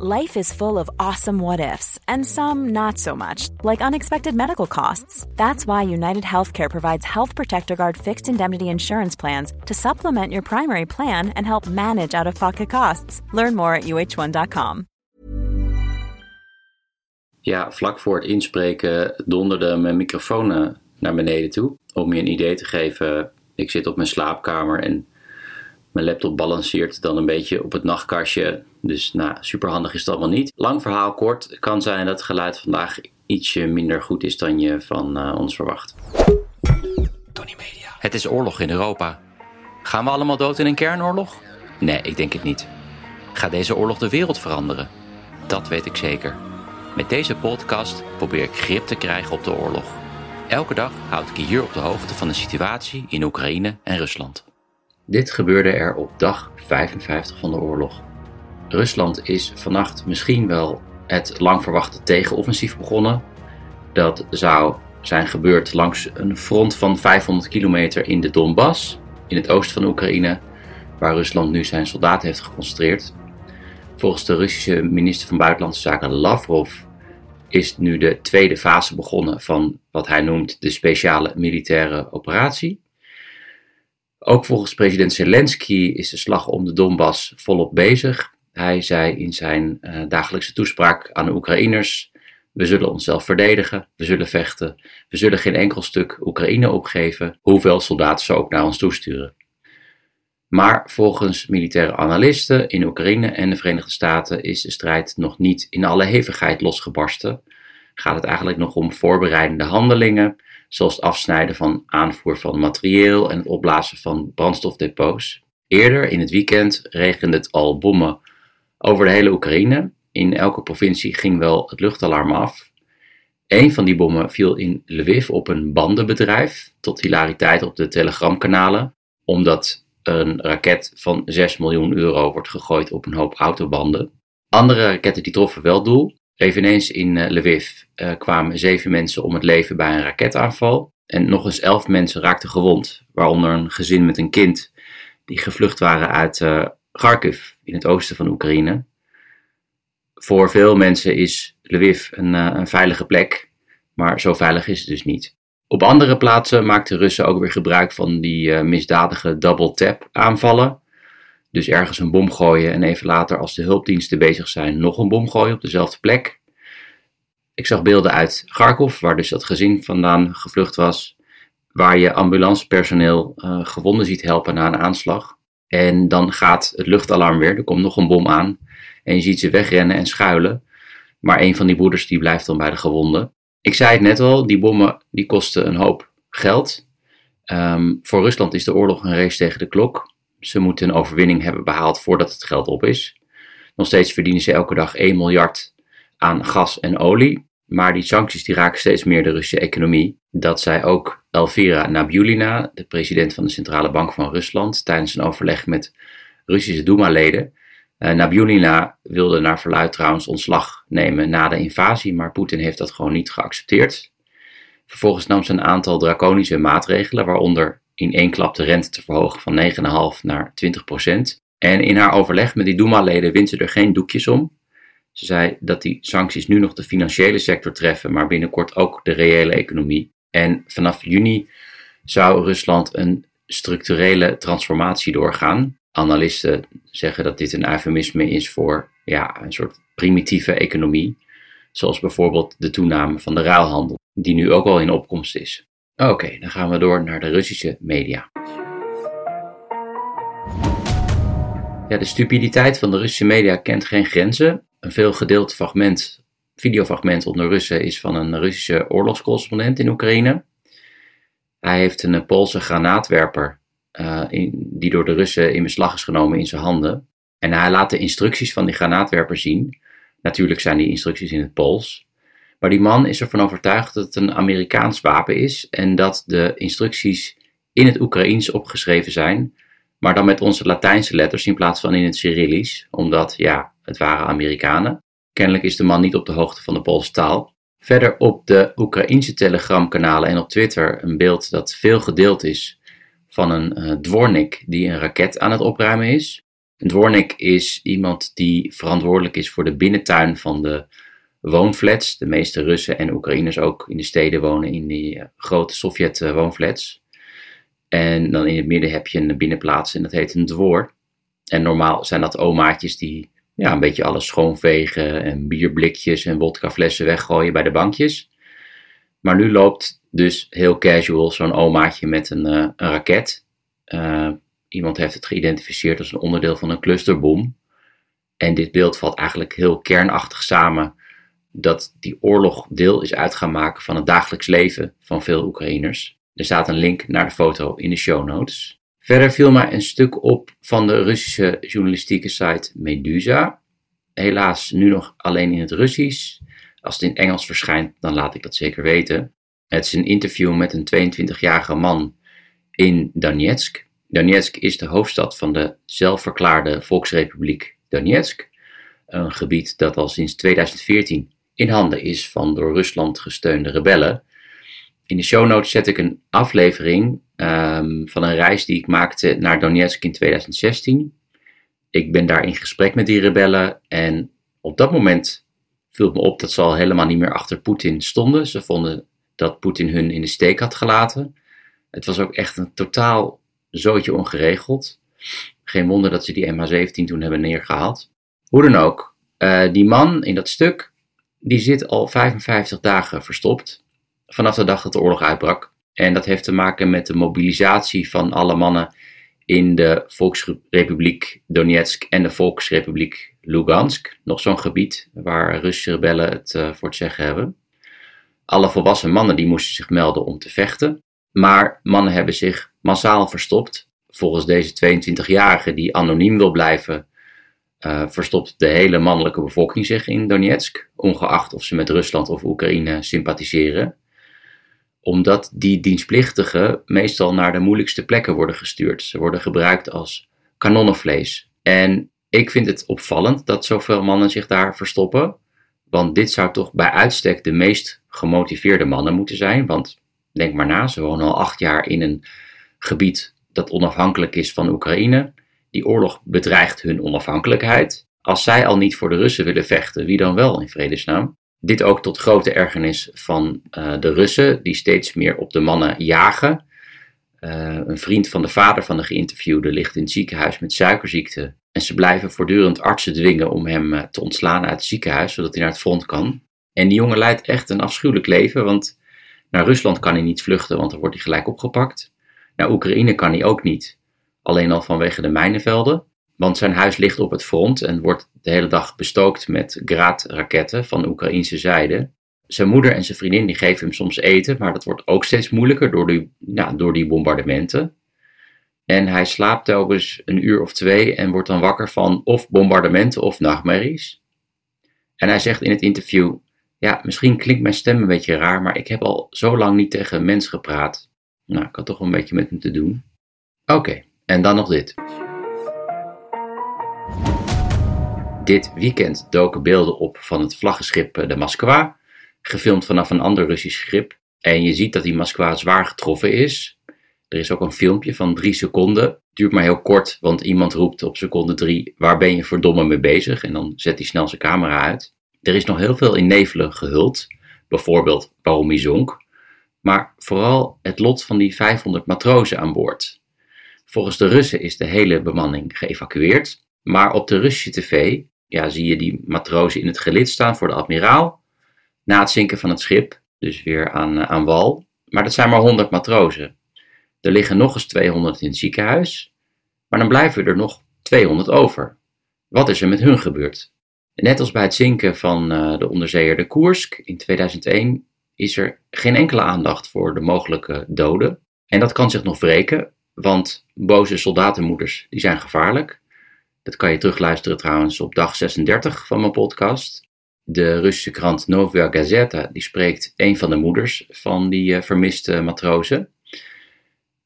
Life is full of awesome what ifs, and some not so much, like unexpected medical costs. That's why United Healthcare provides Health Protector Guard fixed indemnity insurance plans to supplement your primary plan and help manage out of pocket costs. Learn more at uh1.com. Ja, vlak voor het inspreken donderde mijn microfoon eh, naar beneden toe. Om je een idee te geven, ik zit op mijn slaapkamer en mijn laptop balanceert dan een beetje op het nachtkastje. Dus nou, super handig is dat allemaal niet. Lang verhaal kort, het kan zijn dat het geluid vandaag ietsje minder goed is dan je van uh, ons verwacht. Tony Media. Het is oorlog in Europa. Gaan we allemaal dood in een kernoorlog? Nee, ik denk het niet. Gaat deze oorlog de wereld veranderen? Dat weet ik zeker. Met deze podcast probeer ik grip te krijgen op de oorlog. Elke dag houd ik je hier op de hoogte van de situatie in Oekraïne en Rusland. Dit gebeurde er op dag 55 van de oorlog. Rusland is vannacht misschien wel het lang verwachte tegenoffensief begonnen. Dat zou zijn gebeurd langs een front van 500 kilometer in de Donbass, in het oosten van Oekraïne, waar Rusland nu zijn soldaten heeft geconcentreerd. Volgens de Russische minister van Buitenlandse Zaken Lavrov is nu de tweede fase begonnen van wat hij noemt de speciale militaire operatie. Ook volgens president Zelensky is de slag om de Donbass volop bezig. Hij zei in zijn uh, dagelijkse toespraak aan de Oekraïners: We zullen onszelf verdedigen, we zullen vechten, we zullen geen enkel stuk Oekraïne opgeven, hoeveel soldaten ze ook naar ons toesturen. Maar volgens militaire analisten in Oekraïne en de Verenigde Staten is de strijd nog niet in alle hevigheid losgebarsten. Gaat het eigenlijk nog om voorbereidende handelingen, zoals het afsnijden van aanvoer van materieel en het opblazen van brandstofdepots. Eerder in het weekend regende het al bommen over de hele Oekraïne. In elke provincie ging wel het luchtalarm af. Een van die bommen viel in Lviv op een bandenbedrijf, tot hilariteit op de telegramkanalen, omdat een raket van 6 miljoen euro wordt gegooid op een hoop autobanden. Andere raketten die troffen wel doel. Eveneens in uh, Lviv uh, kwamen zeven mensen om het leven bij een raketaanval. En nog eens elf mensen raakten gewond, waaronder een gezin met een kind die gevlucht waren uit uh, Kharkiv in het oosten van Oekraïne. Voor veel mensen is Lviv een, een veilige plek, maar zo veilig is het dus niet. Op andere plaatsen maakten Russen ook weer gebruik van die misdadige double tap aanvallen. Dus ergens een bom gooien en even later, als de hulpdiensten bezig zijn, nog een bom gooien op dezelfde plek. Ik zag beelden uit Kharkov, waar dus dat gezin vandaan gevlucht was, waar je ambulancepersoneel uh, gewonden ziet helpen na een aanslag. En dan gaat het luchtalarm weer, er komt nog een bom aan en je ziet ze wegrennen en schuilen. Maar een van die broeders die blijft dan bij de gewonden. Ik zei het net al, die bommen die kosten een hoop geld. Um, voor Rusland is de oorlog een race tegen de klok. Ze moeten een overwinning hebben behaald voordat het geld op is. Nog steeds verdienen ze elke dag 1 miljard aan gas en olie. Maar die sancties die raken steeds meer de Russische economie. Dat zei ook Elvira Nabiulina, de president van de Centrale Bank van Rusland, tijdens een overleg met Russische Duma-leden. Uh, wilde naar verluid trouwens ontslag nemen na de invasie, maar Poetin heeft dat gewoon niet geaccepteerd. Vervolgens nam ze een aantal draconische maatregelen, waaronder in één klap de rente te verhogen van 9,5 naar 20 procent. En in haar overleg met die Duma-leden wint ze er geen doekjes om. Ze zei dat die sancties nu nog de financiële sector treffen, maar binnenkort ook de reële economie. En vanaf juni zou Rusland een structurele transformatie doorgaan. Analisten zeggen dat dit een eufemisme is voor ja, een soort primitieve economie, zoals bijvoorbeeld de toename van de ruilhandel, die nu ook al in opkomst is. Oké, dan gaan we door naar de Russische media. Ja, de stupiditeit van de Russische media kent geen grenzen. Een veel gedeeld fragment, videofragment onder Russen is van een Russische oorlogscorrespondent in Oekraïne. Hij heeft een Poolse granaatwerper uh, in, die door de Russen in beslag is genomen in zijn handen. En hij laat de instructies van die granaatwerper zien. Natuurlijk zijn die instructies in het Pools. Maar die man is ervan overtuigd dat het een Amerikaans wapen is en dat de instructies in het Oekraïens opgeschreven zijn, maar dan met onze Latijnse letters in plaats van in het Cyrillisch, omdat ja, het waren Amerikanen. Kennelijk is de man niet op de hoogte van de Poolse taal. Verder op de Oekraïense telegramkanalen en op Twitter een beeld dat veel gedeeld is van een uh, dwornik die een raket aan het opruimen is. Een dwornik is iemand die verantwoordelijk is voor de binnentuin van de woonflats. De meeste Russen en Oekraïners ook in de steden wonen in die grote Sovjet-woonflats. En dan in het midden heb je een binnenplaats en dat heet een dwoor. En normaal zijn dat omaatjes die ja, een beetje alles schoonvegen en bierblikjes en wodkaflessen weggooien bij de bankjes. Maar nu loopt dus heel casual zo'n omaatje met een, uh, een raket. Uh, iemand heeft het geïdentificeerd als een onderdeel van een clusterbom. En dit beeld valt eigenlijk heel kernachtig samen dat die oorlog deel is uit gaan maken van het dagelijks leven van veel Oekraïners. Er staat een link naar de foto in de show notes. Verder viel mij een stuk op van de Russische journalistieke site Medusa. Helaas nu nog alleen in het Russisch. Als het in Engels verschijnt, dan laat ik dat zeker weten. Het is een interview met een 22-jarige man in Donetsk. Donetsk is de hoofdstad van de zelfverklaarde Volksrepubliek Donetsk. Een gebied dat al sinds 2014 in handen is van door Rusland gesteunde rebellen. In de show notes zet ik een aflevering um, van een reis die ik maakte naar Donetsk in 2016. Ik ben daar in gesprek met die rebellen en op dat moment viel me op dat ze al helemaal niet meer achter Poetin stonden. Ze vonden dat Poetin hun in de steek had gelaten. Het was ook echt een totaal zootje ongeregeld. Geen wonder dat ze die MH17 toen hebben neergehaald. Hoe dan ook, uh, die man in dat stuk, die zit al 55 dagen verstopt. Vanaf de dag dat de oorlog uitbrak. En dat heeft te maken met de mobilisatie van alle mannen in de Volksrepubliek Donetsk en de Volksrepubliek Lugansk. Nog zo'n gebied waar Russische rebellen het uh, voor te zeggen hebben. Alle volwassen mannen die moesten zich melden om te vechten. Maar mannen hebben zich massaal verstopt. Volgens deze 22-jarige die anoniem wil blijven, uh, verstopt de hele mannelijke bevolking zich in Donetsk, ongeacht of ze met Rusland of Oekraïne sympathiseren omdat die dienstplichtigen meestal naar de moeilijkste plekken worden gestuurd. Ze worden gebruikt als kanonnenvlees. En ik vind het opvallend dat zoveel mannen zich daar verstoppen. Want dit zou toch bij uitstek de meest gemotiveerde mannen moeten zijn. Want denk maar na, ze wonen al acht jaar in een gebied dat onafhankelijk is van Oekraïne. Die oorlog bedreigt hun onafhankelijkheid. Als zij al niet voor de Russen willen vechten, wie dan wel in vredesnaam? Dit ook tot grote ergernis van uh, de Russen, die steeds meer op de mannen jagen. Uh, een vriend van de vader van de geïnterviewde ligt in het ziekenhuis met suikerziekte. En ze blijven voortdurend artsen dwingen om hem uh, te ontslaan uit het ziekenhuis, zodat hij naar het front kan. En die jongen leidt echt een afschuwelijk leven, want naar Rusland kan hij niet vluchten, want dan wordt hij gelijk opgepakt. Naar Oekraïne kan hij ook niet, alleen al vanwege de mijnenvelden. Want zijn huis ligt op het front en wordt de hele dag bestookt met graadraketten van de Oekraïnse zijde. Zijn moeder en zijn vriendin die geven hem soms eten, maar dat wordt ook steeds moeilijker door die, ja, door die bombardementen. En hij slaapt telkens een uur of twee en wordt dan wakker van of bombardementen of nachtmerries. En hij zegt in het interview: Ja, misschien klinkt mijn stem een beetje raar, maar ik heb al zo lang niet tegen een mens gepraat. Nou, ik had toch een beetje met hem te doen. Oké, en dan nog dit. Dit weekend doken beelden op van het vlaggenschip eh, de Moskwa, gefilmd vanaf een ander Russisch schip. En je ziet dat die Moskwa zwaar getroffen is. Er is ook een filmpje van drie seconden. Duurt maar heel kort, want iemand roept op seconde drie: Waar ben je verdomme mee bezig? En dan zet hij snel zijn camera uit. Er is nog heel veel in nevelen gehuld. Bijvoorbeeld waarom hij zonk. Maar vooral het lot van die 500 matrozen aan boord. Volgens de Russen is de hele bemanning geëvacueerd. Maar op de Russische tv ja, zie je die matrozen in het gelid staan voor de admiraal. Na het zinken van het schip, dus weer aan, eh, aan wal. Maar dat zijn maar 100 matrozen. Er liggen nog eens 200 in het ziekenhuis. Maar dan blijven er nog 200 over. Wat is er met hun gebeurd? Net als bij het zinken van uh, de onderzeeër de Koersk in 2001 is er geen enkele aandacht voor de mogelijke doden. En dat kan zich nog wreken, want boze soldatenmoeders die zijn gevaarlijk. Dat kan je terugluisteren trouwens op dag 36 van mijn podcast. De Russische krant Novaya Gazeta die spreekt een van de moeders van die uh, vermiste matrozen.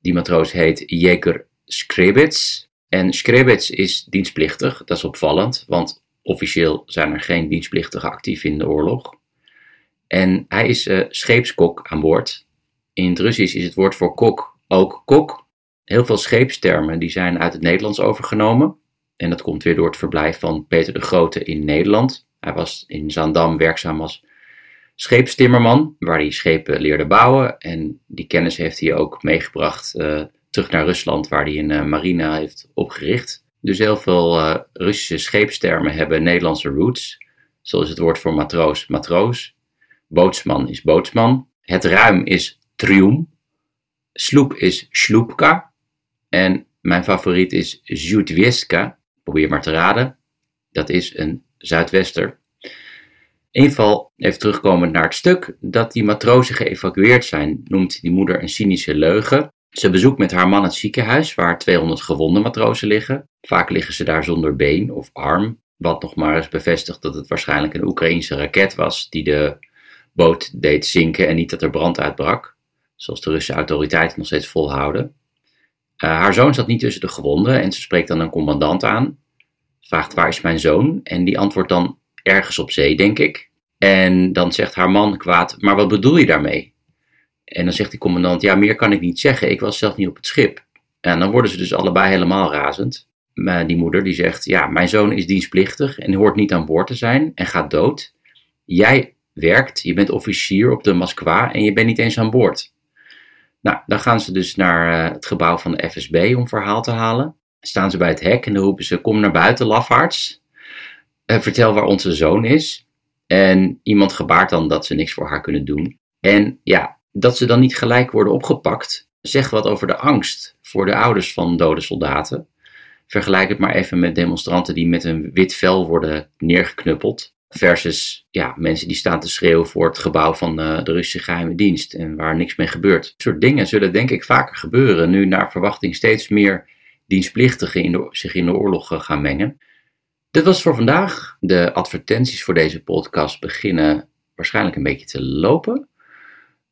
Die matroos heet Jeker Skrebets. En Skrebets is dienstplichtig, dat is opvallend, want officieel zijn er geen dienstplichtigen actief in de oorlog. En hij is uh, scheepskok aan boord. In het Russisch is het woord voor kok ook kok. Heel veel scheepstermen die zijn uit het Nederlands overgenomen. En dat komt weer door het verblijf van Peter de Grote in Nederland. Hij was in Zaandam werkzaam als scheepstimmerman, waar hij schepen leerde bouwen. En die kennis heeft hij ook meegebracht uh, terug naar Rusland, waar hij een uh, marina heeft opgericht. Dus heel veel uh, Russische scheepstermen hebben Nederlandse roots. Zoals het woord voor matroos, matroos. Bootsman is bootsman. Het ruim is trium. Sloep is sloepka. En mijn favoriet is Zutwieska. Probeer maar te raden. Dat is een zuidwester. Inval, even terugkomend naar het stuk, dat die matrozen geëvacueerd zijn, noemt die moeder een cynische leugen. Ze bezoekt met haar man het ziekenhuis waar 200 gewonde matrozen liggen. Vaak liggen ze daar zonder been of arm, wat nog maar eens bevestigt dat het waarschijnlijk een Oekraïense raket was die de boot deed zinken en niet dat er brand uitbrak, zoals de Russische autoriteiten nog steeds volhouden. Uh, haar zoon zat niet tussen de gewonden en ze spreekt dan een commandant aan, vraagt waar is mijn zoon en die antwoordt dan ergens op zee, denk ik. En dan zegt haar man kwaad, maar wat bedoel je daarmee? En dan zegt die commandant, ja, meer kan ik niet zeggen, ik was zelf niet op het schip. En dan worden ze dus allebei helemaal razend. Maar die moeder die zegt, ja, mijn zoon is dienstplichtig en hoort niet aan boord te zijn en gaat dood. Jij werkt, je bent officier op de Moskwa en je bent niet eens aan boord. Nou, dan gaan ze dus naar uh, het gebouw van de FSB om verhaal te halen. Staan ze bij het hek en dan roepen ze, kom naar buiten, lafaards. Uh, vertel waar onze zoon is. En iemand gebaart dan dat ze niks voor haar kunnen doen. En ja, dat ze dan niet gelijk worden opgepakt, zegt wat over de angst voor de ouders van dode soldaten. Vergelijk het maar even met demonstranten die met een wit vel worden neergeknuppeld. Versus ja, mensen die staan te schreeuwen voor het gebouw van eh, de Russische geheime dienst en waar niks mee gebeurt. Dat soort dingen zullen denk ik vaker gebeuren, nu naar verwachting steeds meer dienstplichtigen in de, zich in de oorlog eh, gaan mengen. Dit was voor vandaag. De advertenties voor deze podcast beginnen waarschijnlijk een beetje te lopen.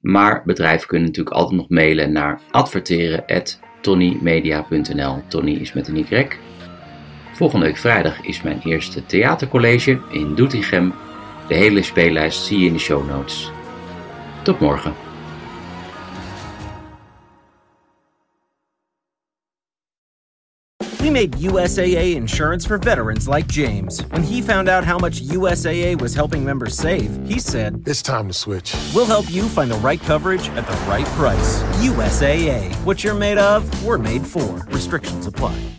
Maar bedrijven kunnen natuurlijk altijd nog mailen naar adverteren.tonnymedia.nl. Tony is met een Y. Volgende week vrijdag is mijn eerste theatercollege in Doetinchem. De hele speellijst zie je in de show notes. Tot morgen. We made USAA insurance for veterans like James. When he found out how much USAA was helping members save, he said, It's time to switch. We'll help you find the right coverage at the right price. USAA. What you're made of, we're made for. Restrictions apply.